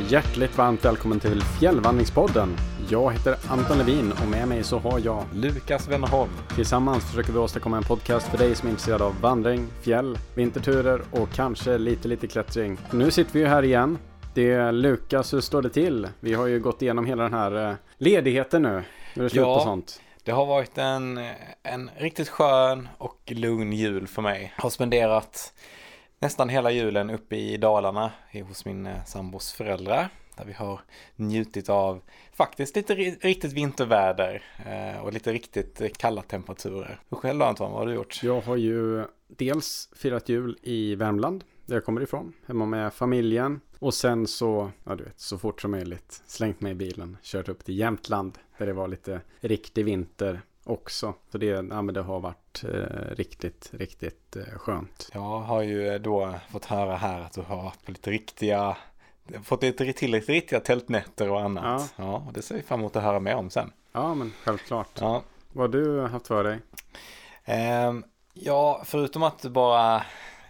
Hjärtligt varmt välkommen till Fjällvandringspodden. Jag heter Anton Levin och med mig så har jag Lukas Wennerholm. Tillsammans försöker vi åstadkomma en podcast för dig som är intresserad av vandring, fjäll, vinterturer och kanske lite lite klättring. Nu sitter vi ju här igen. Det är Lukas, hur står det till? Vi har ju gått igenom hela den här eh, ledigheten nu. Nu är det slut Ja. på sånt. Det har varit en, en riktigt skön och lugn jul för mig. Har spenderat nästan hela julen uppe i Dalarna hos min eh, sambos föräldrar. Där vi har njutit av faktiskt lite riktigt vinterväder eh, och lite riktigt eh, kalla temperaturer. Och själv då Anton, vad har du gjort? Jag har ju dels firat jul i Värmland, där jag kommer ifrån, hemma med familjen. Och sen så, ja du vet, så fort som möjligt slängt mig i bilen, kört upp till Jämtland, där det var lite riktig vinter också. Så det, ja, men det har varit eh, riktigt, riktigt eh, skönt. Jag har ju då fått höra här att du har på lite riktiga Fått lite till lite riktiga tältnätter och annat. Ja. och det ser vi fram emot att höra mer om sen. Ja, men självklart. Ja, Vad har du haft för dig? Ehm, ja, förutom att bara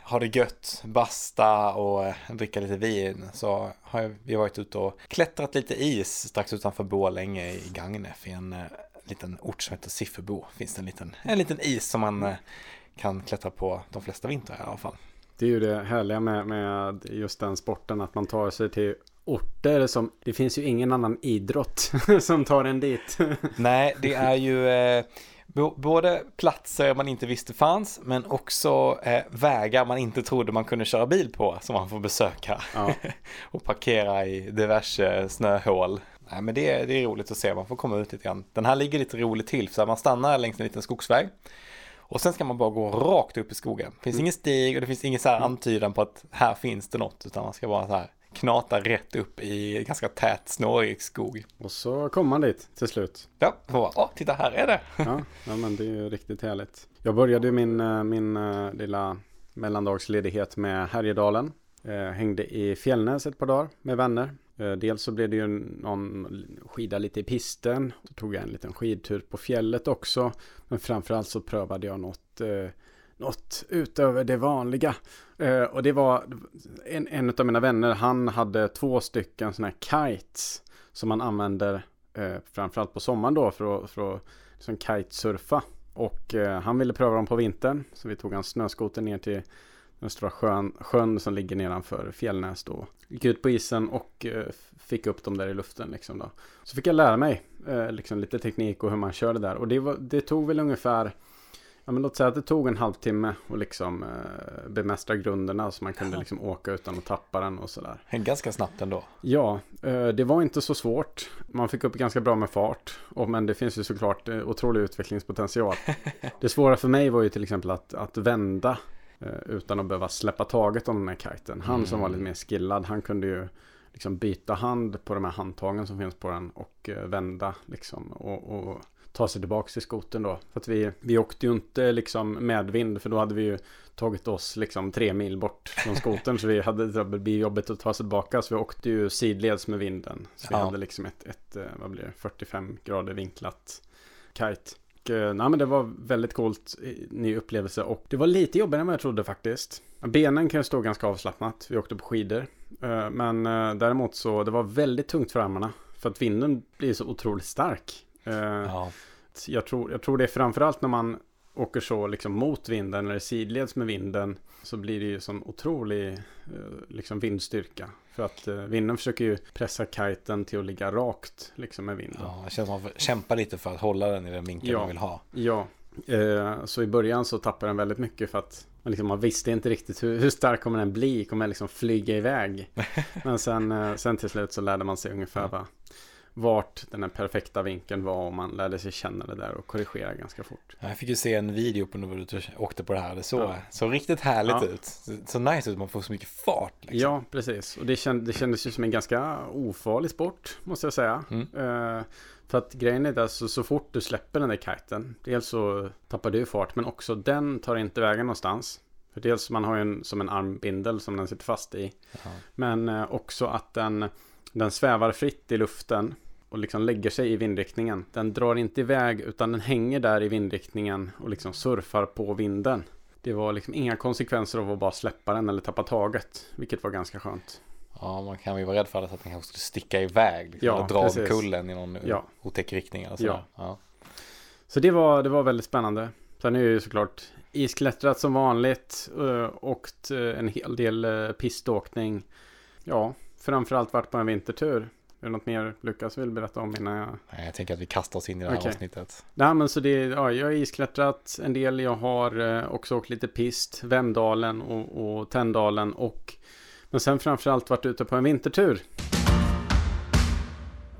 ha det gött, basta och eh, dricka lite vin så har vi varit ute och klättrat lite is strax utanför Borlänge i Gagnef i en eh, liten ort som heter Sifferbo. Finns det en liten, en liten is som man eh, kan klättra på de flesta vintrar i alla fall. Det är ju det härliga med, med just den sporten, att man tar sig till orter som, det finns ju ingen annan idrott som tar en dit. Nej, det är ju eh, både platser man inte visste fanns men också eh, vägar man inte trodde man kunde köra bil på som man får besöka. Ja. och parkera i diverse snöhål. Nej, men det, är- det är roligt att se, man får komma ut lite grann. Den här ligger lite roligt till, så man stannar längs en liten skogsväg. Och sen ska man bara gå rakt upp i skogen. Det finns ingen stig och det finns ingen så här antydan på att här finns det något, utan man ska bara så här knata rätt upp i ganska tät snårig skog. Och så kommer man dit till slut. Ja, och bara, åh, titta här är det. Ja, ja men det är ju riktigt härligt. Jag började min, eh, min eh, lilla mellandagsledighet med Härjedalen. Eh, hängde i Fjällnäs ett par dagar med vänner. Eh, dels så blev det ju någon skida lite i pisten. Så tog jag en liten skidtur på fjället också. Men framförallt så prövade jag något, eh, något utöver det vanliga. Eh, och det var en, en av mina vänner, han hade två stycken sådana här kites. Som man använder eh, framförallt på sommaren då för att, för att liksom kitesurfa. Och eh, han ville pröva dem på vintern. Så vi tog hans snöskoter ner till den stora sjön, sjön som ligger nedanför Fjällnäs då. Gick ut på isen och eh, fick upp dem där i luften liksom då. Så fick jag lära mig eh, liksom lite teknik och hur man kör det där. Och det, var, det tog väl ungefär Ja men låt säga att det tog en halvtimme att liksom eh, bemästra grunderna så man kunde liksom åka utan att tappa den och sådär. Ganska snabbt ändå. Ja, eh, det var inte så svårt. Man fick upp ganska bra med fart. Och, men det finns ju såklart eh, otrolig utvecklingspotential. Det svåra för mig var ju till exempel att, att vända utan att behöva släppa taget om den här kiten. Han som var lite mer skillad, han kunde ju liksom byta hand på de här handtagen som finns på den och eh, vända liksom. Och, och ta sig tillbaka till skoten då. För att vi, vi åkte ju inte liksom medvind för då hade vi ju tagit oss liksom tre mil bort från skoten så vi hade det blir jobbigt att ta sig tillbaka så vi åkte ju sidleds med vinden. Så vi Ja. hade liksom ett, ett, eh, vad blir det, 45 grader vinklat kite. Eh, nej, men det var väldigt coolt, eh, ny upplevelse och det var lite jobbigare än vad jag trodde faktiskt. Benen kan ju stå ganska avslappnat, vi åkte på skidor. Eh, Men däremot så, det var väldigt tungt för armarna. För att vinden blir så otroligt stark. Ja, jag tror, jag tror det är framförallt när man åker så liksom mot vinden eller sidleds med vinden så blir det ju sån otrolig eh, liksom vindstyrka. För att eh, vinden försöker ju pressa kiten till att ligga rakt liksom med vinden. ja, det känns som att man får kämpa lite för att hålla den i den vinkeln Ja. man vill ha. Ja, eh, så i början så tappade den väldigt mycket för att man, liksom, man visste inte riktigt hur, hur stark kommer den bli, kommer den liksom flyga iväg? Men sen, sen till slut så lärde man sig ungefär vad, vart den här perfekta vinkeln var och man lärde sig känna det där och korrigera ganska fort. Jag fick ju se en video på när du åkte på det här. Det såg, Ja. såg riktigt härligt Ja. ut. Så, så nice ut, man får så mycket fart. Liksom. Ja, precis. Och det, känd, det kändes ju som en ganska ofarlig sport, måste jag säga. Mm. Eh, för att grejen är att så, så fort du släpper den där kiten, dels så tappar du fart, men också den tar inte vägen någonstans. För dels man har ju en, som en armbindel som den sitter fast i. Ja. Men eh, också att den, den svävar fritt i luften och liksom lägger sig i vindriktningen. Den drar inte iväg utan den hänger där i vindriktningen och liksom surfar på vinden. Det var liksom inga konsekvenser av att bara släppa den eller tappa taget, vilket var ganska skönt. Ja, man kan ju vara rädd för att den kanske skulle sticka iväg. Liksom, Ja, eller dra precis. omkullen i någon Ja. otäck riktning. Alltså. Ja. Ja. Så det var, det var väldigt spännande. Sen är ju såklart isklättrat som vanligt. eh, Åkt eh, en hel del eh, piståkning. Ja, framförallt varit på en vintertur. Är det något mer Lukas vill berätta om innan jag... Nej, Jag tänker att vi kastar oss in i det här Okej. avsnittet. Nej men så det, ja, jag har isklättrat en del. Jag har eh, också åkt lite pist. Vemdalen och, och Tänndalen och men sen framförallt varit ute på en vintertur.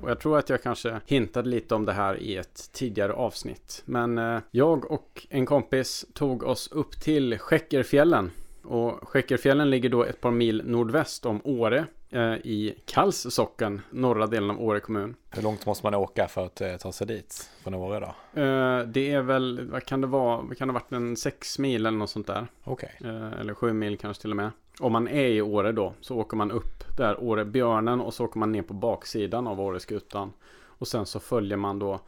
Och jag tror att jag kanske hintade lite om det här i ett tidigare avsnitt. Men eh, jag och en kompis tog oss upp till Skäckerfjällen. Och Skäckerfjällen ligger då ett par mil nordväst om Åre. Eh, I Kallssocken, norra delen av Åre kommun. Hur långt måste man åka för att eh, ta sig dit från Åre då? Eh, det är väl, vad kan det vara, vad kan det ha varit en sex mil eller något sånt där. Okej. Eh, eller sju mil kanske till och med. Om man är i Åre då så åker man upp där Åre Björnen och så åker man ner på baksidan av Åreskutan. Och sen så följer man då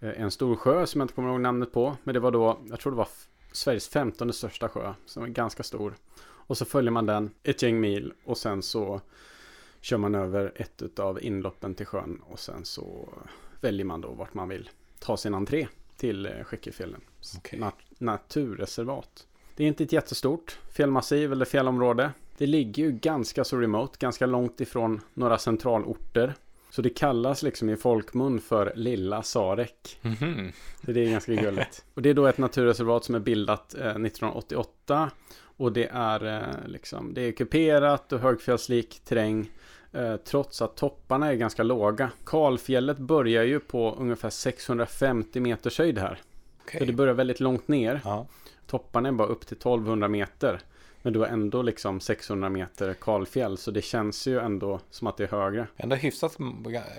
en stor sjö som jag inte kommer ihåg namnet på. Men det var då, jag tror det var Sveriges femtonde största sjö. Som är ganska stor. Och så följer man den ett gäng mil och sen så kör man över ett av inloppen till sjön. Och sen så väljer man då vart man vill ta sin entré till eh, Skäckefjällen. Okej. Nat- naturreservat. Det är inte ett jättestort fjällmassiv eller fjällområde. Det ligger ju ganska så remote, ganska långt ifrån några centralorter. Så det kallas liksom i folkmun för Lilla Sarek. Mhm. Så det är ganska gulligt. Och det är då ett naturreservat som är bildat eh, 1988. Och det är eh, liksom, det är kuperat och högfjällslik terräng. Eh, trots att topparna är ganska låga. Kalfjället börjar ju på ungefär 650 meters höjd här. Okej. Så det börjar väldigt långt ner. Ja. Topparna är bara upp till 1200 meter. Men du har ändå liksom 600 meter kalfjäll. Så det känns ju ändå som att det är högre. Ändå hyfsat,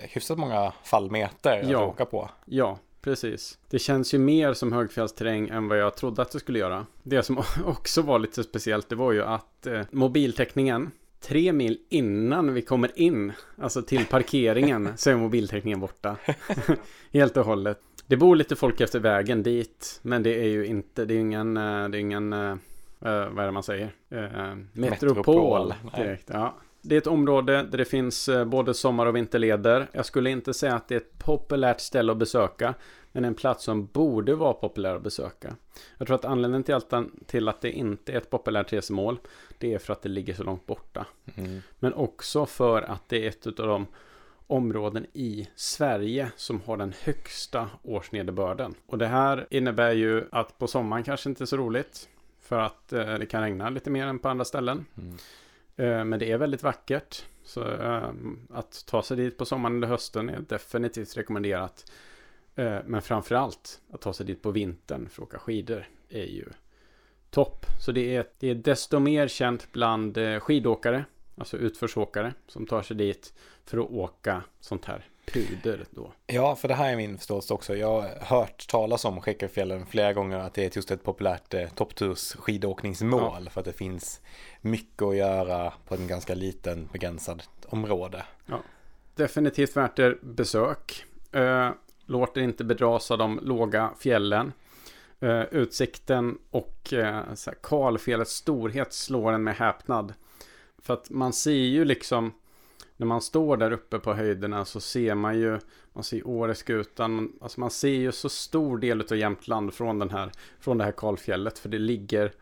hyfsat många fallmeter att Ja. åka på. Ja, precis. Det känns ju mer som högfjällsterräng än vad jag trodde att det skulle göra. Det som också var lite speciellt det var ju att eh, mobiltäckningen Tre mil innan vi kommer in, alltså till parkeringen, så är mobiltäckningen borta. Helt och hållet. Det bor lite folk efter vägen dit, men det är ju inte, det är ingen, eh, det är ingen, eh, vad är det man säger? Eh, metropol. Direkt, ja. Det är ett område där det finns eh, både sommar och vinterleder. Jag skulle inte säga att det är ett populärt ställe att besöka. Men en plats som borde vara populär att besöka. Jag tror att anledningen till att det inte är ett populärt resmål. Det är för att det ligger så långt borta. Mm. Men också för att det är ett av de områden i Sverige som har den högsta årsnederbörden. Och det här innebär ju att på sommaren kanske inte är så roligt. För att eh, det kan regna lite mer än på andra ställen. Mm. Eh, men det är väldigt vackert. Så eh, att ta sig dit på sommaren eller hösten är definitivt rekommenderat. Eh, men framförallt att ta sig dit på vintern för att åka skidor är ju topp. Så det är, det är desto mer känt bland eh, skidåkare, alltså utförsåkare, som tar sig dit för att åka sånt här puder då. Ja, för det här är min förståelse också. Jag har hört talas om Skäckerfjällen flera gånger att det är just ett populärt eh, toppturs skidåkningsmål för att det finns mycket att göra på en ganska liten begränsad område. Definitivt värt er besök. Eh, låt er inte bedras av de låga fjällen. Eh, utsikten och eh, kalfjällets storhet slår en med häpnad. För att man ser ju liksom när man står där uppe på höjderna så ser man ju man ser Åreskutan, alltså man ser ju så stor del av Jämtland från den här från det här kalfjället för det ligger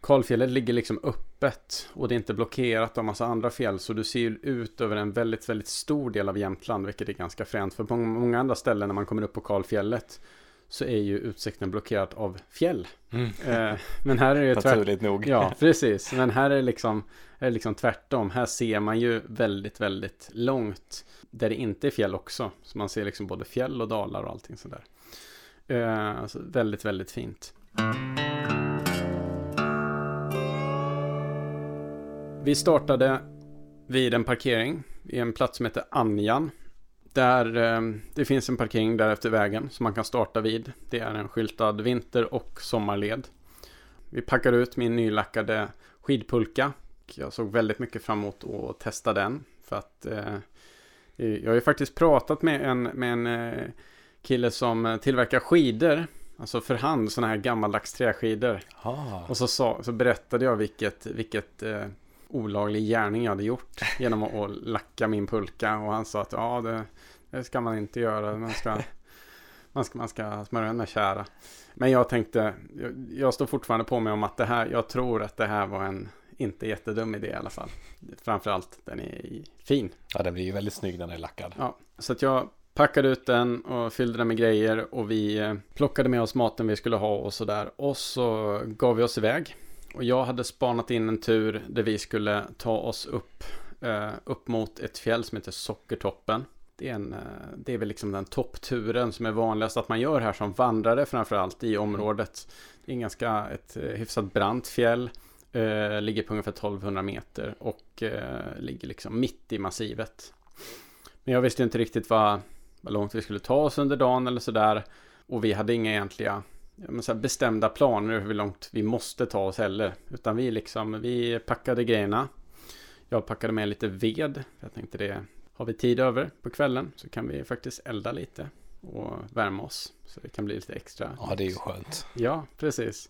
Kalfjället ligger liksom öppet och det är inte blockerat av massa andra fjäll så du ser ju ut över en väldigt, väldigt stor del av Jämtland vilket är ganska fränt för på många andra ställen när man kommer upp på Kalfjället så är ju utsikten blockerad av fjäll. Eh, men här är det tvärtom. Naturligt nog. Ja, precis. Men här är det liksom, är det liksom tvärtom. Här ser man ju väldigt, väldigt långt där det inte är fjäll också. Så man ser liksom både fjäll och dalar och allting sådär. Eh, alltså väldigt, väldigt fint. Vi startade vid en parkering i en plats som heter Anjan. Där eh, det finns en parkering där efter vägen som man kan starta vid. Det är en skyltad vinter och sommarled. Vi packar ut min nylackade skidpulka. Jag såg väldigt mycket fram emot att testa den. För att eh, jag har ju faktiskt pratat med en, med en eh, kille som tillverkar skidor. Alltså för hand, sådana här gammaldags träskidor. Ah, Och så, sa, så berättade jag vilket, vilket, eh, olaglig gärning jag hade gjort genom att, lacka min pulka. Och han sa att ja, det, det ska man inte göra. Man ska, man ska, man ska smörja den med kära. Men jag tänkte, jag, jag står fortfarande på mig om att det här, jag tror att det här var en inte jättedum idé i alla fall. Framförallt den är fin. Ja, den blir ju väldigt snygg när den är lackad. Ja, så att jag packade ut den och fyllde den med grejer och vi eh, plockade med oss maten vi skulle ha och sådär. Och så gav vi oss iväg. Och jag hade spanat in en tur där vi skulle ta oss upp, eh, upp mot ett fjäll som heter Sockertoppen. Det är, en, eh, det är väl liksom den toppturen som är vanligast att man gör här som vandrare framförallt i området. Det är ganska ett eh, hyfsat brant fjäll. Eh, ligger på ungefär 1200 meter och eh, ligger liksom mitt i massivet. Men jag visste inte riktigt vad, vad långt vi skulle ta oss under dagen eller sådär. Och vi hade inga egentliga så bestämda planer hur långt vi måste ta oss heller. Utan vi liksom, vi packade grejerna. Jag packade med lite ved. Jag tänkte det, har vi tid över på kvällen så kan vi faktiskt elda lite och värma oss. Så det kan bli lite extra. Ja, det är ju skönt. Ja, precis.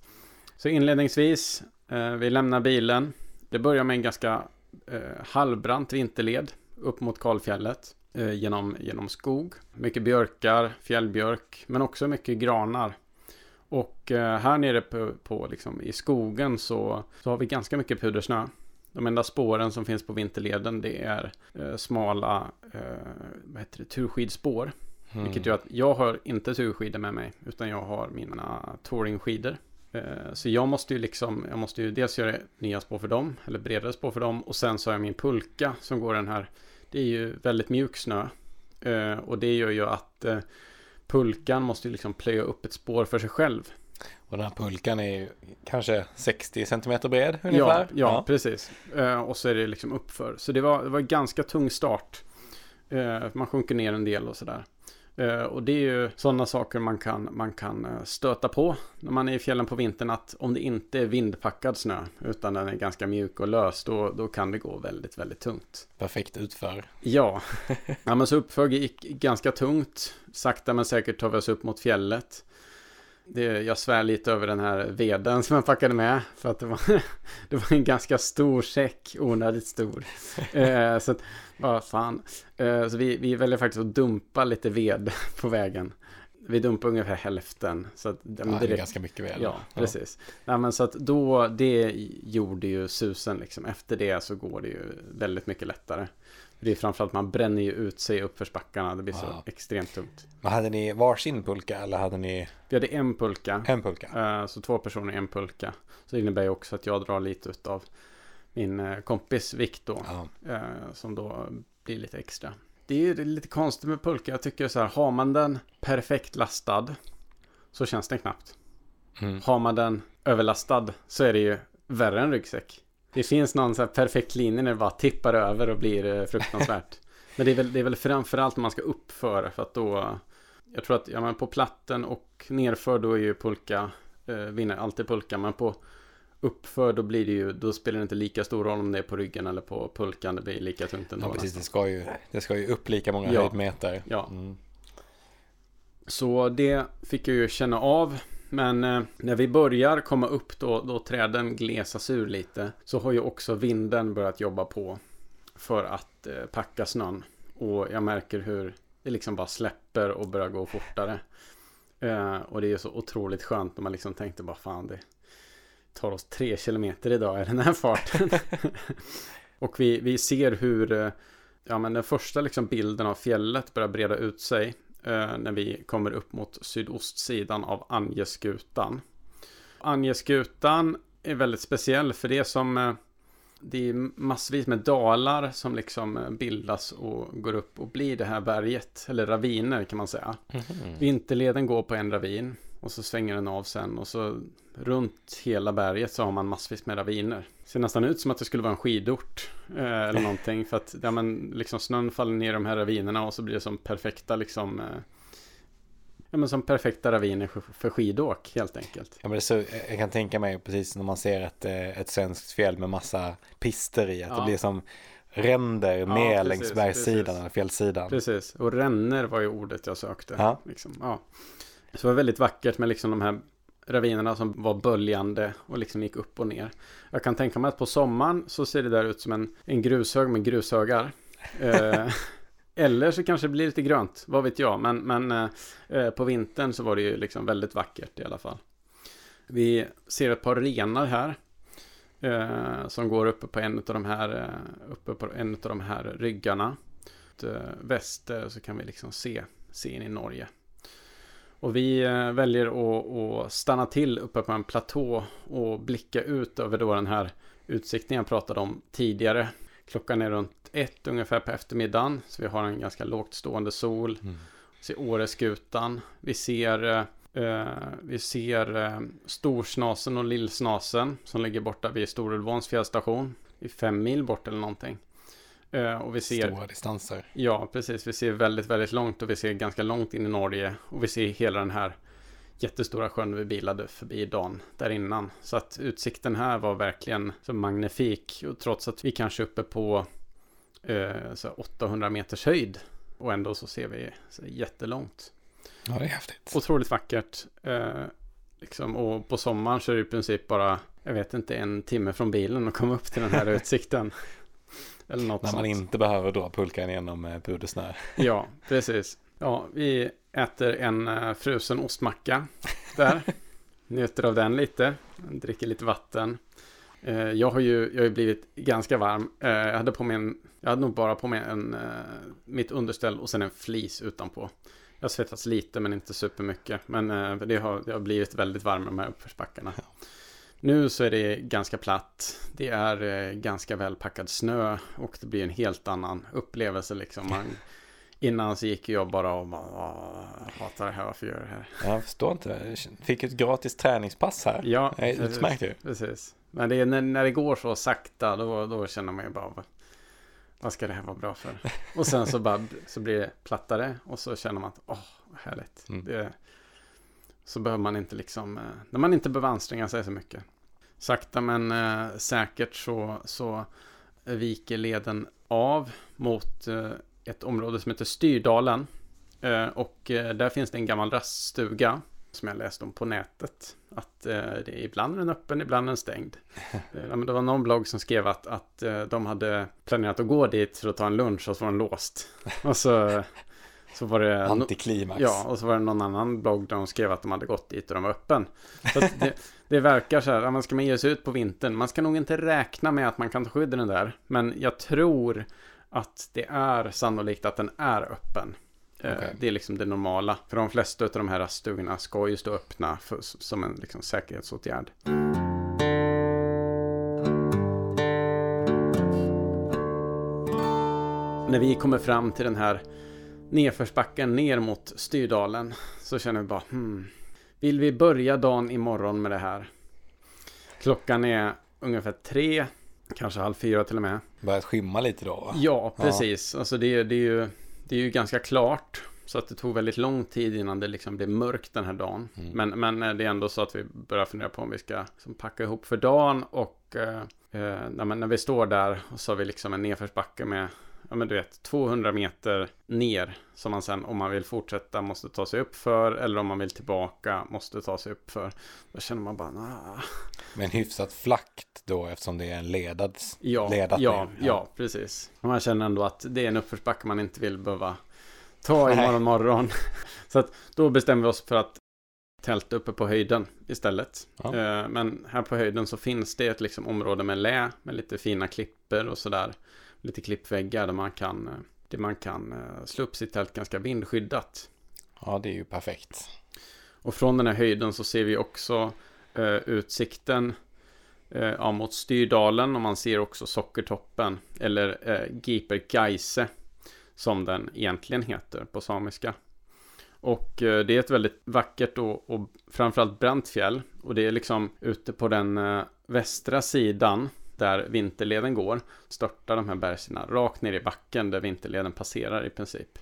Så inledningsvis, eh, vi lämnar bilen. Det börjar med en ganska eh, halvbrant vinterled upp mot kalfjället eh, genom, genom skog. Mycket björkar, fjällbjörk, men också mycket granar. Och eh, här nere på, på liksom, i skogen så, så har vi ganska mycket pudersnö. De enda spåren som finns på vinterleden det är eh, smala eh, det, turskidspår. Mm. Vilket gör att jag har inte turskidor med mig utan jag har mina touringskidor. Eh, så jag måste ju liksom, jag måste ju dels göra nya spår för dem, eller bredare spår för dem. Och sen så har jag min pulka som går den här, det är ju väldigt mjuk snö. Eh, och det gör ju att eh, pulkan måste ju liksom plöja upp ett spår för sig själv. Och den här pulkan är ju kanske 60 cm bred ungefär. Ja, ja, ja. precis. Och så är det liksom uppför. Så det var, det var en ganska tung start. Man sjunker ner en del och sådär. Eh, och det är ju sådana saker man kan, man kan eh, stöta på när man är i fjällen på vintern. Att om det inte är vindpackad snö utan den är ganska mjuk och lös då, då kan det gå väldigt, väldigt tungt. Perfekt utför. Ja, ja men så uppför gick ganska tungt. Sakta men säkert tar vi oss upp mot fjället det, jag svär lite över den här veden som jag packade med. För att det var, det var en ganska stor säck, onödigt stor. eh, så att, vad fan. Eh, så vi, vi väljer faktiskt att dumpa lite ved på vägen. Vi dumpar ungefär hälften. Så att, ja, det är ganska mycket ved. Ja, precis. Ja. Nej, men så att då, det gjorde ju susen liksom. Efter det så går det ju väldigt mycket lättare. Det är framförallt man bränner ju ut sig uppför spackarna. Det blir så ja. extremt tungt. Men hade ni varsin pulka eller hade ni? Vi hade en pulka. En pulka. Uh, så två personer en pulka. Så det innebär ju också att jag drar lite av min uh, kompis vikt då. Ja. Uh, som då blir lite extra. Det är ju lite konstigt med pulka. Jag tycker så här, har man den perfekt lastad så känns den knappt. Mm. Har man den överlastad så är det ju värre än ryggsäck. Det finns någon så perfekt linje när det bara tippar över och blir eh, fruktansvärt. Men det är väl, det är väl framförallt när man ska uppför för att då Jag tror att ja, men på platten och nerför då är ju pulka eh, Vinner alltid pulka. Men på Uppför då blir det ju Då spelar det inte lika stor roll om det är på ryggen eller på pulkan. Det blir lika tungt ändå Ja precis. Det ska ju Det ska ju upp lika många ja. höjdmeter. Ja. Mm. Så det fick jag ju känna av men eh, när vi börjar komma upp då, då träden glesas ur lite, så har ju också vinden börjat jobba på för att eh, packa snön. Och jag märker hur det liksom bara släpper och börjar gå fortare. Eh, och det är så otroligt skönt när man liksom tänkte bara fan det tar oss tre kilometer idag i den här farten. och vi, vi ser hur eh, ja, men den första liksom bilden av fjället börjar breda ut sig när vi kommer upp mot sydostsidan av Angeskutan. Angeskutan är väldigt speciell för det som eh, det är massvis med dalar som liksom eh, bildas och går upp och blir det här berget, eller raviner kan man säga. Mm. Vinterleden går på en ravin och så svänger den av sen och så runt hela berget så har man massvis med raviner. Ser nästan ut som att det skulle vara en skidort eh, eller någonting för att ja, men, liksom snön faller ner i de här ravinerna och så blir det som perfekta liksom eh, Ja men som perfekta raviner för, skidåk helt enkelt. Ja men det så, jag kan tänka mig precis när man ser ett, eh, ett svenskt fjäll med massa pister i. Att ja. det blir som ränder ja, ner precis, längs bergssidan eller fjällsidan. Precis, och ränner var ju ordet jag sökte. Ja. Liksom. ja. Så det var väldigt vackert med liksom de här ravinerna som var böljande och liksom gick upp och ner. Jag kan tänka mig att på sommaren så ser det där ut som en, en grushög med grushögar. Eh, eller så kanske det blir lite grönt, vad vet jag. Men, men eh, eh, på vintern så var det ju liksom väldigt vackert i alla fall. Vi ser ett par renar här. Eh, som går uppe på en av de här, eh, uppe på en av de här ryggarna. Eh, väster så kan vi liksom se, se in i Norge. Och vi eh, väljer att, att stanna till uppe på en platå och blicka ut över då den här utsikten jag pratade om tidigare. Klockan är runt ett ungefär på eftermiddagen. Så vi har en ganska lågt stående sol. Mm. Vi ser Åreskutan. Vi ser, eh, vi ser eh, Storsnasen och Lillsnasen som ligger borta vid Storulvåns fjällstation. I fem mil bort eller någonting. Eh, och vi ser, Stora distanser. Ja, precis. Vi ser väldigt, väldigt långt och vi ser ganska långt in i Norge. Och vi ser hela den här jättestora sjön vi bilade förbi dagen där innan. Så att utsikten här var verkligen så magnifik. Och trots att vi kanske är uppe på eh, så 800 meters höjd. Och ändå så ser vi så jättelångt. Ja, det är häftigt. Otroligt vackert. Eh, liksom, och på sommaren så är det i princip bara, jag vet inte, en timme från bilen och komma upp till den här utsikten. Eller något När sånt. man inte behöver dra pulkan genom eh, pudersnö. Ja, precis. Ja, vi äter en uh, frusen ostmacka där. Njuter av den lite. Dricker lite vatten. Uh, jag har ju jag har blivit ganska varm. Jag hade på mig en, jag hade nog bara på mig en, mitt underställ och sen en flis utanpå. Jag har svettats lite men inte supermycket. Men det, har, det har blivit väldigt varmt de här uppförsbackarna. Ja. Nu så är det ganska platt. Det är eh, ganska välpackad snö och det blir en helt annan upplevelse liksom. Man, innan så gick jag bara och bara, hatar det här, varför gör jag det här? Jag förstår inte. Jag fick ett gratis träningspass här. Ja, utmärkt ju. Precis. Men det är när, när det går så sakta, då, då känner man ju bara, vad ska det här vara bra för? Och sen så, bara, så blir det plattare och så känner man att, åh, vad härligt. Mm. Det, så behöver man inte liksom, eh, när man inte behöver anstränga sig så mycket. Sakta men eh, säkert så, så viker leden av mot eh, ett område som heter Styrdalen. Och där finns det en gammal raststuga som jag läste om på nätet. Att eh, det är ibland är den öppen, ibland är den stängd. Det var någon blogg som skrev att, att de hade planerat att gå dit för att ta en lunch och så var den låst. Och så så var det... Antiklimax. Ja, och så var det någon annan blogg där de skrev att de hade gått dit och de var öppen. Så det, det, verkar så här, man ska man ge sig ut på vintern. Man ska nog inte räkna med att man kan ta skydd i den där. Men jag tror att det är sannolikt att den är öppen. Eh, okay. Det är liksom det normala. För de flesta av de här raststugorna ska ju stå öppna för, som en liksom säkerhetsåtgärd. När vi kommer fram till den här nedförsbacken ner mot Styrdalen så känner vi bara hmm, Vill vi börja dagen imorgon med det här? Klockan är ungefär tre, kanske halv fyra till och med. Börjat skimma lite då? Va? Ja, precis. Ja. Alltså det, det, är ju, det är ju ganska klart. Så att det tog väldigt lång tid innan det liksom blev mörkt den här dagen. Mm. Men, men eh, det är ändå så att vi börjar fundera på om vi ska liksom packa ihop för dagen. Och eh, eh, när vi står där och så har vi liksom en nedförsbacke med ja men du vet, 200 meter ner som man sen om man vill fortsätta måste ta sig upp för eller om man vill tillbaka måste ta sig upp för. Då känner man bara, nah. Men hyfsat flackt då eftersom det är en ledad, ja, ledat ja, ja, ja, precis. Man känner ändå att det är en uppförsbacke man inte vill behöva ta imorgon morgon. Så att då bestämmer vi oss för att tälta uppe på höjden istället. Ja. Eh, men här på höjden så finns det ett liksom område med lä med lite fina klipper och sådär lite klippväggar där man kan, eh, där man kan eh, slå upp sitt tält ganska vindskyddat. Ja, det är ju perfekt. Och från den här höjden så ser vi också eh, utsikten eh, ja, mot Styrdalen och man ser också Sockertoppen eller eh, Gipergeise som den egentligen heter på samiska. Och eh, det är ett väldigt vackert och, och framförallt brant fjäll. Och det är liksom ute på den eh, västra sidan där vinterleden går störtar de här bergen rakt ner i backen där vinterleden passerar i princip.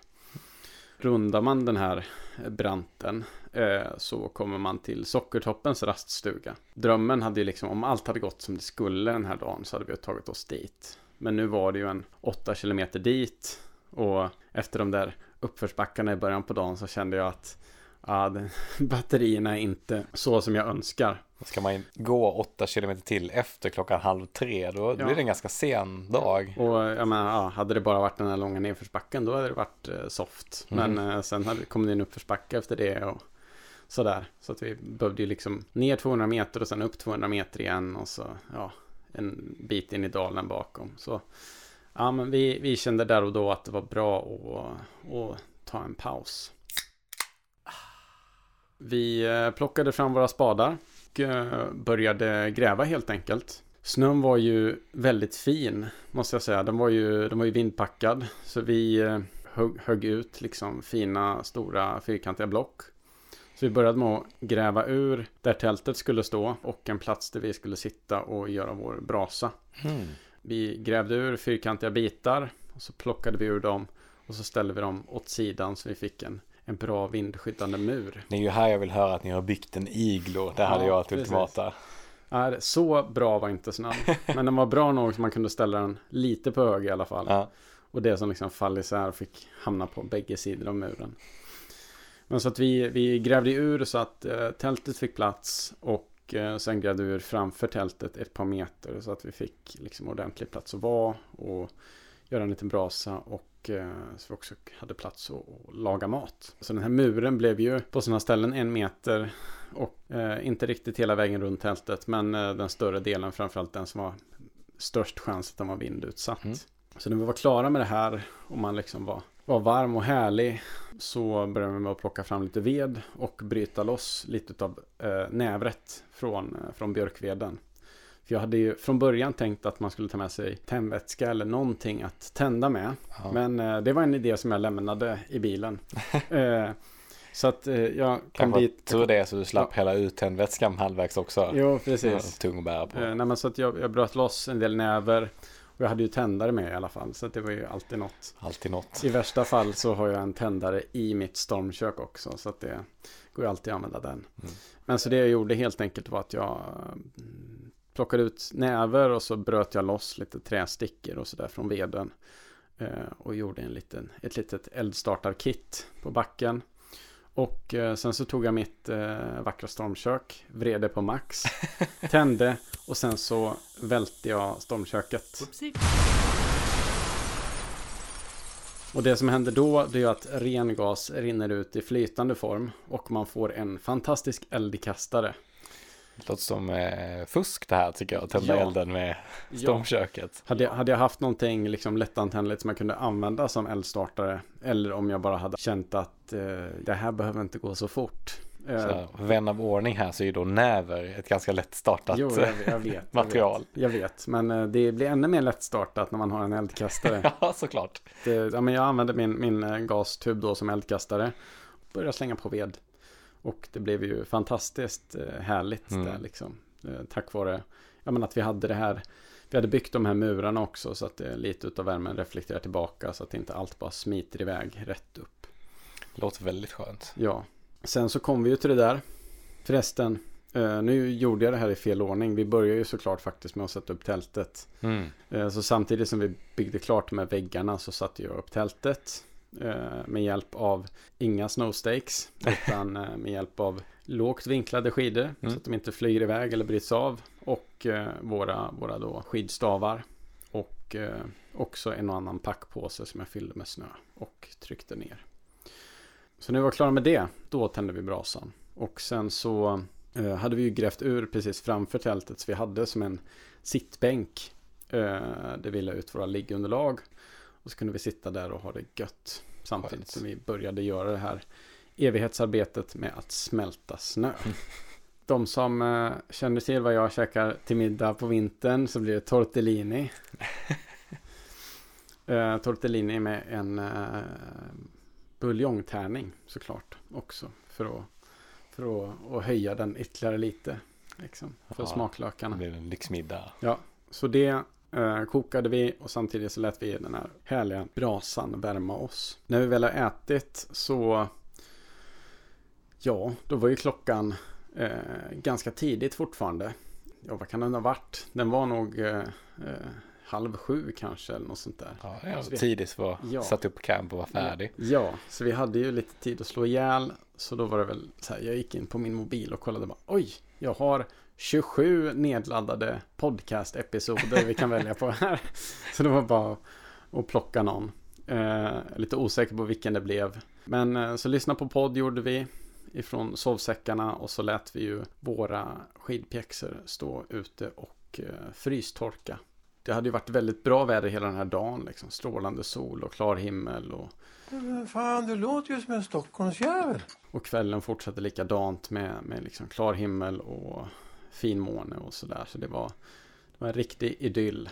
Rundar man den här eh, branten eh, så kommer man till Sockertoppens raststuga. Drömmen hade ju liksom, om allt hade gått som det skulle den här dagen så hade vi tagit oss dit. Men nu var det ju en 8 kilometer dit och efter de där uppförsbackarna i början på dagen så kände jag att ja, batterierna är inte så som jag önskar. Ska man gå åtta kilometer till efter klockan halv tre, då Ja. blir det en ganska sen dag. Och jag menar, ja, hade det bara varit den här långa nedförsbacken då hade det varit eh, soft. Mm. Men eh, sen hade, kom det en uppförsbacke efter det och sådär. Så att vi behövde ju liksom ner 200 meter och sen upp 200 meter igen och så ja, en bit in i dalen bakom. Så ja, men vi, vi kände där och då att det var bra att, att ta en paus. Vi eh, plockade fram våra spadar och eh, började gräva helt enkelt. Snön var ju väldigt fin, måste jag säga. Den var ju, den var ju vindpackad. Så vi eh, högg, högg ut liksom fina, stora, fyrkantiga block. Så vi började med att gräva ur där tältet skulle stå och en plats där vi skulle sitta och göra vår brasa. Mm. Vi grävde ur fyrkantiga bitar och så plockade vi ur dem och så ställde vi dem åt sidan så vi fick en, en bra vindskyddande mur. Det är ju här jag vill höra att ni har byggt en iglo. Det hade Ja, jag ett precis. ultimata. Nej, så bra var inte snön. Men den var bra nog så man kunde ställa den lite på hög i alla fall. Ja. Och det som liksom fall isär fick hamna på bägge sidor av muren. Men så att vi, vi grävde ur så att eh, tältet fick plats och eh, sen grävde vi ur framför tältet ett par meter så att vi fick liksom ordentlig plats att vara och göra en liten brasa och så vi också hade plats att, laga mat. Så den här muren blev ju på sina ställen en meter och eh, inte riktigt hela vägen runt tältet men eh, den större delen framförallt den som var störst chans att den var vindutsatt. Mm. Så när vi var klara med det här och man liksom var, var varm och härlig så började vi med att plocka fram lite ved och bryta loss lite av eh, nävret från, eh, från björkveden. För jag hade ju från början tänkt att man skulle ta med sig tändvätska eller någonting att tända med. Ja. Men eh, det var en idé som jag lämnade i bilen. eh, så att eh, jag kom Kanske dit. tur det så du slapp hälla ut tändvätskan halvvägs också. Jo, Ja, precis. tung att bära på. Eh, nej, men så att jag, jag bröt loss en del näver. Och jag hade ju tändare med i alla fall. Så att det var ju alltid något. Alltid något. I värsta fall så har jag en tändare i mitt stormkök också. Så att det går ju alltid att använda den. Mm. Men så det jag gjorde helt enkelt var att jag mm, plockade ut näver och så bröt jag loss lite trästickor och sådär från veden. Eh, och gjorde en liten, ett litet eldstartarkit på backen. Och eh, sen så tog jag mitt eh, vackra stormkök, vred det på max, tände och sen så välte jag stormköket. Och det som händer då det är att ren gas rinner ut i flytande form och man får en fantastisk eldkastare. Det låter som eh, fusk det här tycker jag. Tända Ja. elden med Ja. stormköket. Hade jag, hade jag haft någonting liksom lättantändligt som jag kunde använda som eldstartare eller om jag bara hade känt att eh, det här behöver inte gå så fort. Eh, Så, vän av ordning här så är ju då näver ett ganska lättstartat jo, jag, jag vet. jag material. Vet, jag vet, men eh, det blir ännu mer lättstartat när man har en eldkastare. Ja, såklart. det, ja, men jag använde min, min eh, gastub då som eldkastare. Började slänga på ved. Och det blev ju fantastiskt eh, härligt Mm. där liksom. Eh, tack vare ja, men att vi hade det här. Vi hade byggt de här murarna också så att det, lite utav värmen reflekterar tillbaka så att inte allt bara smiter iväg rätt upp. Låter väldigt skönt. Ja, sen så kom vi ju till det där. Förresten, eh, nu gjorde jag det här i fel ordning. Vi börjar ju såklart faktiskt med att sätta upp tältet. Mm. Eh, Så samtidigt som vi byggde klart med väggarna så satte jag upp tältet eh, med hjälp av inga snowstakes utan eh, med hjälp av lågt vinklade skidor Mm. så att de inte flyger iväg eller bryts av och eh, våra, våra då skidstavar och eh, också en och annan packpåse som jag fyllde med snö och tryckte ner. Så när vi var klara med det, då tände vi brasan och sen så eh, hade vi ju grävt ur precis framför tältet så vi hade som en sittbänk eh, där vi la ut våra liggunderlag. Och så kunde vi sitta där och ha det gött. Samtidigt Skönt. som vi började göra det här evighetsarbetet med att smälta snö. De som eh, känner till vad jag käkar till middag på vintern så blir det tortellini. eh, tortellini med en eh, buljongtärning såklart också. För att, för att, att höja den ytterligare lite. Liksom, för Ja. smaklökarna. Det blir en lyxmiddag. Så det eh, kokade vi och samtidigt så lät vi den här härliga brasan värma oss. När vi väl har ätit så ja, då var ju klockan eh, ganska tidigt fortfarande. Ja, vad kan den ha varit? Den var nog eh, eh, halv sju kanske eller något sånt där. Ja, det var Så vi- tidigt att Ja. sätta upp camp och vara färdig. Ja, så vi hade ju lite tid att slå ihjäl. Så då var det väl så här, jag gick in på min mobil och kollade bara, oj, jag har 27 nedladdade podcast-episoder vi kan välja på här. Så det var bara att plocka någon. Eh, lite osäker på vilken det blev. Men eh, så lyssna på podd gjorde vi ifrån sovsäckarna och så lät vi ju våra skidpjäxor stå ute och eh, frystorka. Det hade ju varit väldigt bra väder hela den här dagen, liksom strålande sol och klar himmel och Men Fan, du låter ju som en Stockholmsjävel. Och kvällen fortsatte likadant med, med liksom klar himmel och fin måne och sådär. Så det var, det var en riktig idyll.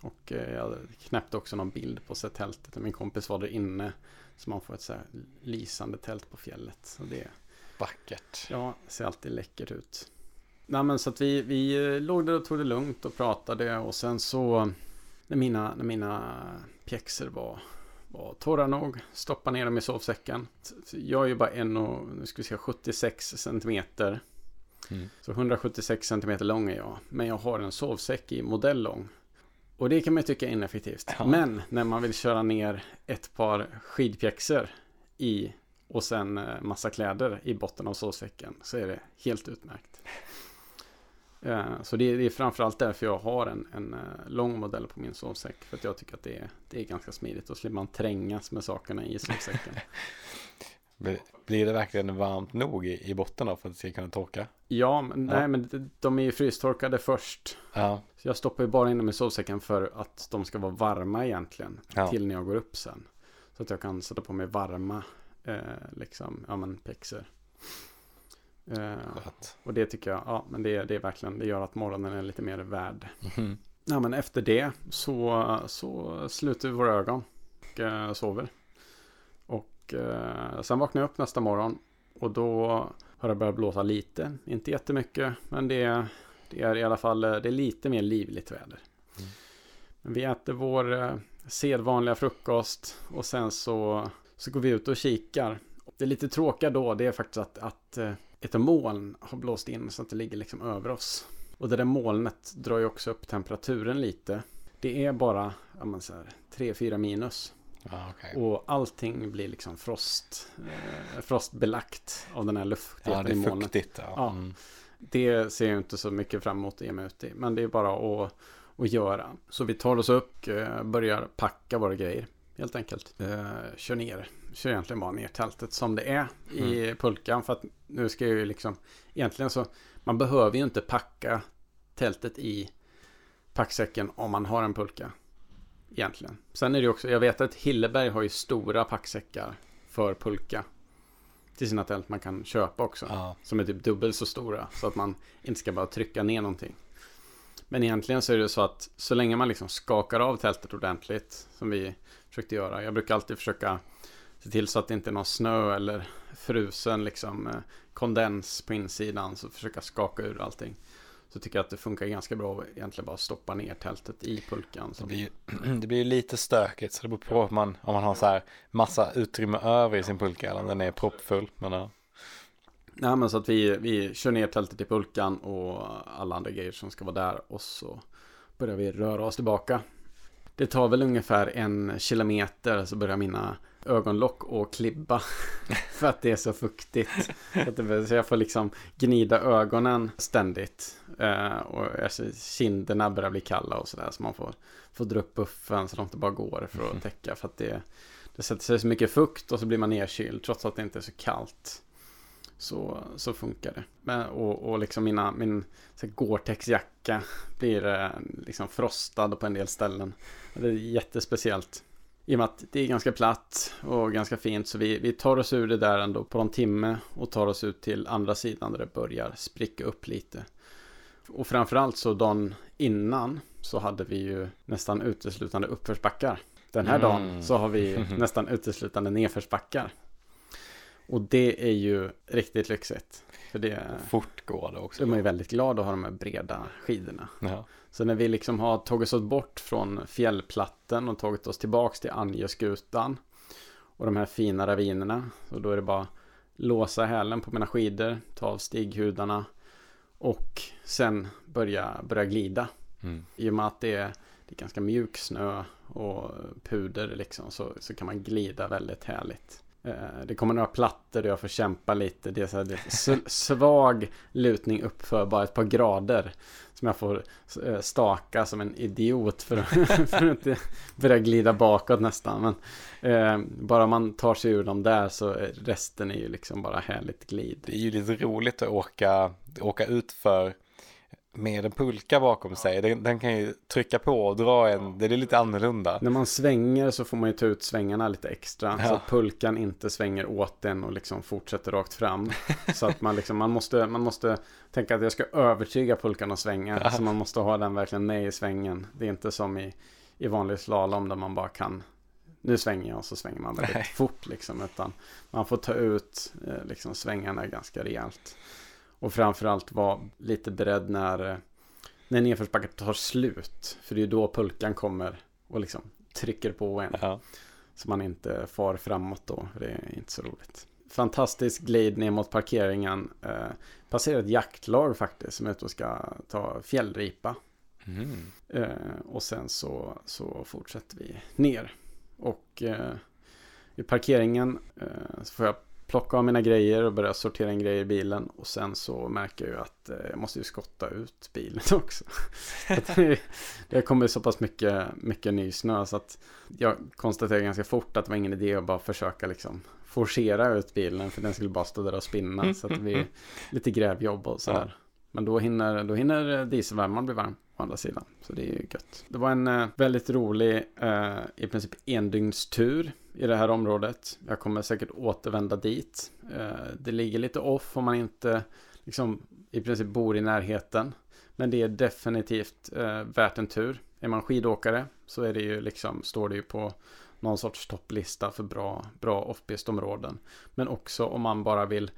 Och eh, jag knäppte också någon bild på sig tältet. Min kompis var där inne. Så man får ett så här lysande tält på fjället. Så det Vackert. ja, ser alltid läckert ut. Nej men så att vi, vi eh, låg där och tog det lugnt och pratade. Och sen så när mina, när mina pjäxor var var torra nog, stoppa ner dem i sovsäcken. Jag är ju bara en och, nu ska vi se, 76 centimeter. Mm. Så 176 centimeter lång är jag. Men jag har en sovsäck i modellång. Och det kan man ju tycka är ineffektivt. Ja. Men när man vill köra ner ett par skidpjäxor i och sen eh, massa kläder i botten av sovsäcken så är det helt utmärkt. Eh, Så det är, det är framförallt därför jag har en, en eh, lång modell på min sovsäck. För att jag tycker att det är, det är ganska smidigt. Och slipper man trängas med sakerna i sovsäcken. Blir- det verkligen varmt nog i, i botten då för att det ska kunna torka? Ja, men, Ja. nej, men de- är ju frystorkade först. Ja, Så jag stoppar ju bara in dem i sovsäcken för att de ska vara varma egentligen. Ja. Till när jag går upp sen. Så att jag kan sätta på mig varma eh, liksom, ja men pjäxor. Eh, och det tycker jag, ja men det, det är verkligen, det gör att morgonen är lite mer värd. Mhm. Ja men efter det så, så sluter vi våra ögon och eh, sover. Och eh, sen vaknar jag upp nästa morgon och då har det börjat blåsa lite, inte jättemycket, men det, det är i alla fall eh, det är lite mer livligt väder. Mm. Vi äter vår eh, sedvanliga frukost och sen så, så går vi ut och kikar. Det är lite tråkiga då, det är faktiskt att, att eh, ett moln har blåst in så att det ligger liksom över oss. Och det där molnet drar ju också upp temperaturen lite. Det är bara ja, men så här, 3-4 minus. Ja, okej. Och allting blir liksom frost, eh, frostbelagt av den här Ja, luftigheten det i är molnet. fuktigt. Ja. Ja. Mm. Det ser jag inte så mycket fram emot att ge mig ut i. Men det är bara att, att göra. Så vi tar oss upp, eh, börjar packa våra grejer. Helt enkelt. Eh, kör ner. Kör egentligen bara ner tältet som det är i pulkan. För att nu ska jag ju liksom... Egentligen så... Man behöver ju inte packa tältet i packsäcken om man har en pulka. Egentligen. Sen är det också... Jag vet att Hilleberg har ju stora packsäckar för pulka. Till sina tält man kan köpa också. Ja. Som är typ dubbelt så stora. Så att man inte ska bara trycka ner någonting. Men egentligen så är det så att så länge man liksom skakar av tältet ordentligt. Som vi försökte göra. Jag brukar alltid försöka se till så att det inte är någon snö eller frusen liksom eh, kondens på insidan. Så försöka skaka ur allting. Så tycker jag att det funkar ganska bra att egentligen bara stoppa ner tältet i pulkan. Det blir, ju- det blir lite stökigt så det beror på om man, om man har så här massa utrymme över i sin pulka eller om den är proppfull. Men ja. Nej men så att vi, vi kör ner tältet i pulkan och alla andra grejer som ska vara där och så börjar vi röra oss tillbaka. Det tar väl ungefär en kilometer så börjar mina ögonlock och klibba för att det är så fuktigt. Så, jag får liksom gnida ögonen ständigt eh, och kinderna börjar bli kalla och sådär så man får, får dra upp buffen så långt det bara går för att täcka för att det, det sätter sig så mycket fukt och så blir man nedkyld trots att det inte är så kallt så, så funkar det. Men, och, och liksom mina, min Gore-Tex-jacka blir eh, liksom frostad på en del ställen. Det är jättespeciellt. I och med att det är ganska platt och ganska fint så vi, vi tar oss ur det där ändå på en timme och tar oss ut till andra sidan där det börjar spricka upp lite. Och framförallt så dagen innan så hade vi ju nästan uteslutande uppförsbackar. Den här Mm. dagen så har vi nästan uteslutande nedförsbackar. Och det är ju riktigt lyxigt. För det, Fort går det så också. är man ju väldigt glad att ha de här breda skidorna. Ja. Så när vi liksom har tagit oss bort från fjällplatten och tagit oss tillbaks till Angeskutan och de här fina ravinerna. Så då är det bara låsa hälen på mina skidor, ta av stighudarna och sen börja, börja glida. Mm. I och med att det är, det är ganska mjuk snö och puder liksom så, så kan man glida väldigt härligt. Eh, det kommer några plattor där jag får kämpa lite. Det är så här, det är svag lutning upp för bara ett par grader. Som jag får eh, staka som en idiot för, för att inte börja glida bakåt nästan. Men eh, bara man tar sig ur dem där så resten är ju liksom bara härligt glid. Det är ju lite roligt att åka, åka ut för med en pulka bakom sig. Den, den, kan ju trycka på och dra en, det är lite annorlunda. När man svänger så får man ju ta ut svängarna lite extra. Ja. Så att pulkan inte svänger åt den och liksom fortsätter rakt fram. så att man liksom, man måste, man måste tänka att jag ska övertyga pulkan att svänga. Ja. Så man måste ha den verkligen med i svängen. Det är inte som i, i vanlig slalom där man bara kan nu svänger jag och så svänger man väldigt Nej. fort liksom. Utan man får ta ut eh, liksom svängarna ganska rejält. Och framförallt vara lite beredd när, eh, när nedförsbacken tar slut. För det är då pulkan kommer och liksom trycker på en. Ja. Så man inte far framåt då. Det är inte så roligt. Fantastisk glid ner mot parkeringen. Eh, passerar ett jaktlag faktiskt som är ute och ska ta fjällripa. Mm. Eh, och sen så, så fortsätter vi ner. Och eh, i parkeringen eh, så får jag plocka av mina grejer och börja sortera in grejer i bilen. Och sen så märker jag ju att eh, jag måste ju skotta ut bilen också. det, det kommer så pass mycket, mycket ny snö så att jag konstaterade ganska fort att det var ingen idé att bara försöka liksom forcera ut bilen för den skulle bara stå där och spinna. Så att det blir lite grävjobb och sådär. Men då hinner, då hinner dieselvärmaren bli varm på andra sidan. Så det är ju gött. Det var en eh, väldigt rolig, eh, i princip endygnstur i det här området. Jag kommer säkert återvända dit. Eh, det ligger lite off om man inte liksom i princip bor i närheten. Men det är definitivt eh, värt en tur. Är man skidåkare så är det ju liksom, står det ju på någon sorts topplista för bra, bra offpist-områden. Men också om man bara vill,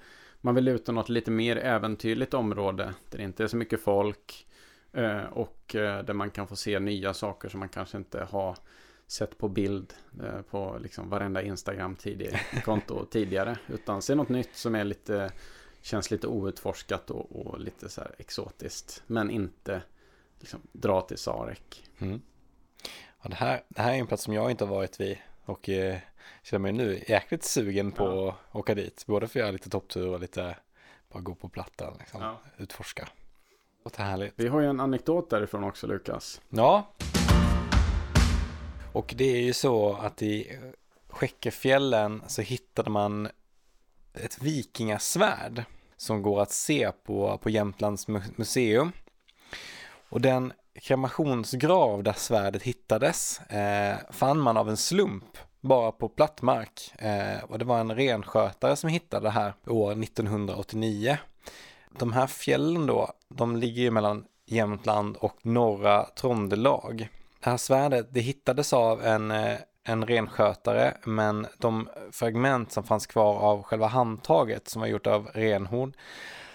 man vill ut något lite mer äventyrligt område där det inte är så mycket folk eh, och eh, där man kan få se nya saker som man kanske inte har sett på bild eh, på liksom varenda Instagram tidigare, konto tidigare. Utan se något nytt som är lite, känns lite outforskat och, och lite så här exotiskt. Men inte liksom dra till Sarek. Mm. Ja, det, här, det här är en plats som jag inte har varit vid och eh, känner mig nu jäkligt sugen på ja. att åka dit. Både för att göra lite topptur och lite bara gå på plattan, liksom, ja. utforska. Det härligt. Vi har ju en anekdot därifrån också Lukas. Ja. Och det är ju så att i Skäckefjällen så hittade man ett vikingasvärd som går att se på, på Jämtlands museum. Och den kremationsgrav där svärdet hittades eh, fann man av en slump bara på platt mark. Eh, och det var en renskötare som hittade det här år 1989. De här fjällen då, de ligger ju mellan Jämtland och norra Trondelag. Det här svärdet, det hittades av en, eh, en renskötare, men de fragment som fanns kvar av själva handtaget som var gjort av renhorn,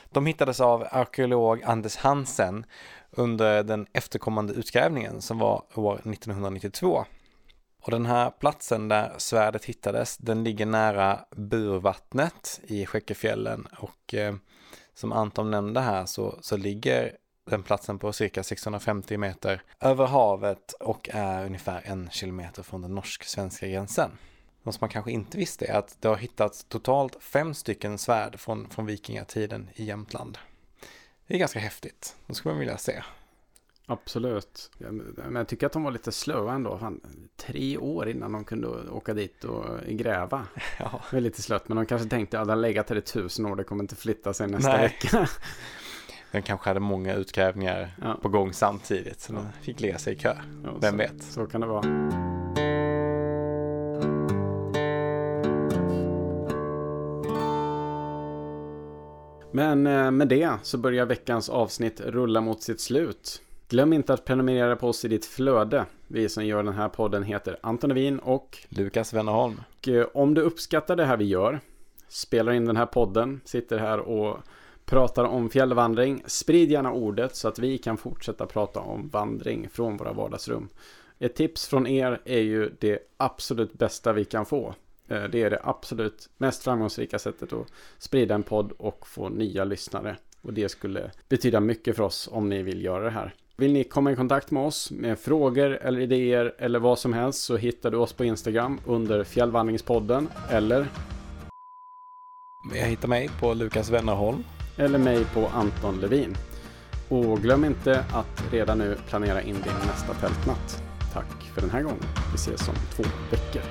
de hittades av arkeolog Anders Hansen under den efterkommande utgrävningen som var år 1992. Och den här platsen där svärdet hittades, den ligger nära Burvattnet i Skäckefjällen och eh, som Anton nämnde här så, så ligger den platsen på cirka 650 meter över havet och är ungefär en kilometer från den norsk-svenska gränsen. Något som man kanske inte visste är att det har hittats totalt fem stycken svärd från, från vikingatiden i Jämtland. Det är ganska häftigt. Det skulle man vilja se. Absolut. Men jag tycker att de var lite slöa ändå. Fan, tre år innan de kunde åka dit och gräva. Ja. Det är lite slött. Men de kanske tänkte att ja, den legat här i tusen år. Det kommer inte flytta sig nästa Nej. vecka. Den kanske hade många utgrävningar ja. på gång samtidigt. Så den fick lägga sig i kö. Ja, Vem så, vet? Så kan det vara. Men eh, med det så börjar veckans avsnitt rulla mot sitt slut. Glöm inte att prenumerera på oss i ditt flöde. Vi som gör den här podden heter Anton Wien och Lukas Wennerholm. Och eh, om du uppskattar det här vi gör, spelar in den här podden, sitter här och pratar om fjällvandring. Sprid gärna ordet så att vi kan fortsätta prata om vandring från våra vardagsrum. Ett tips från er är ju det absolut bästa vi kan få. Eh, det är det absolut mest framgångsrika sättet att sprida en podd och få nya lyssnare. Och det skulle betyda mycket för oss om ni vill göra det här. Vill ni komma i kontakt med oss med frågor eller idéer eller vad som helst så hittar du oss på Instagram under Fjällvandringspodden eller Jag hittar mig på Lukas Wennerholm. eller mig på Anton Levin. Och glöm inte att redan nu planera in din nästa tältnatt. Tack för den här gången. Vi ses om två veckor.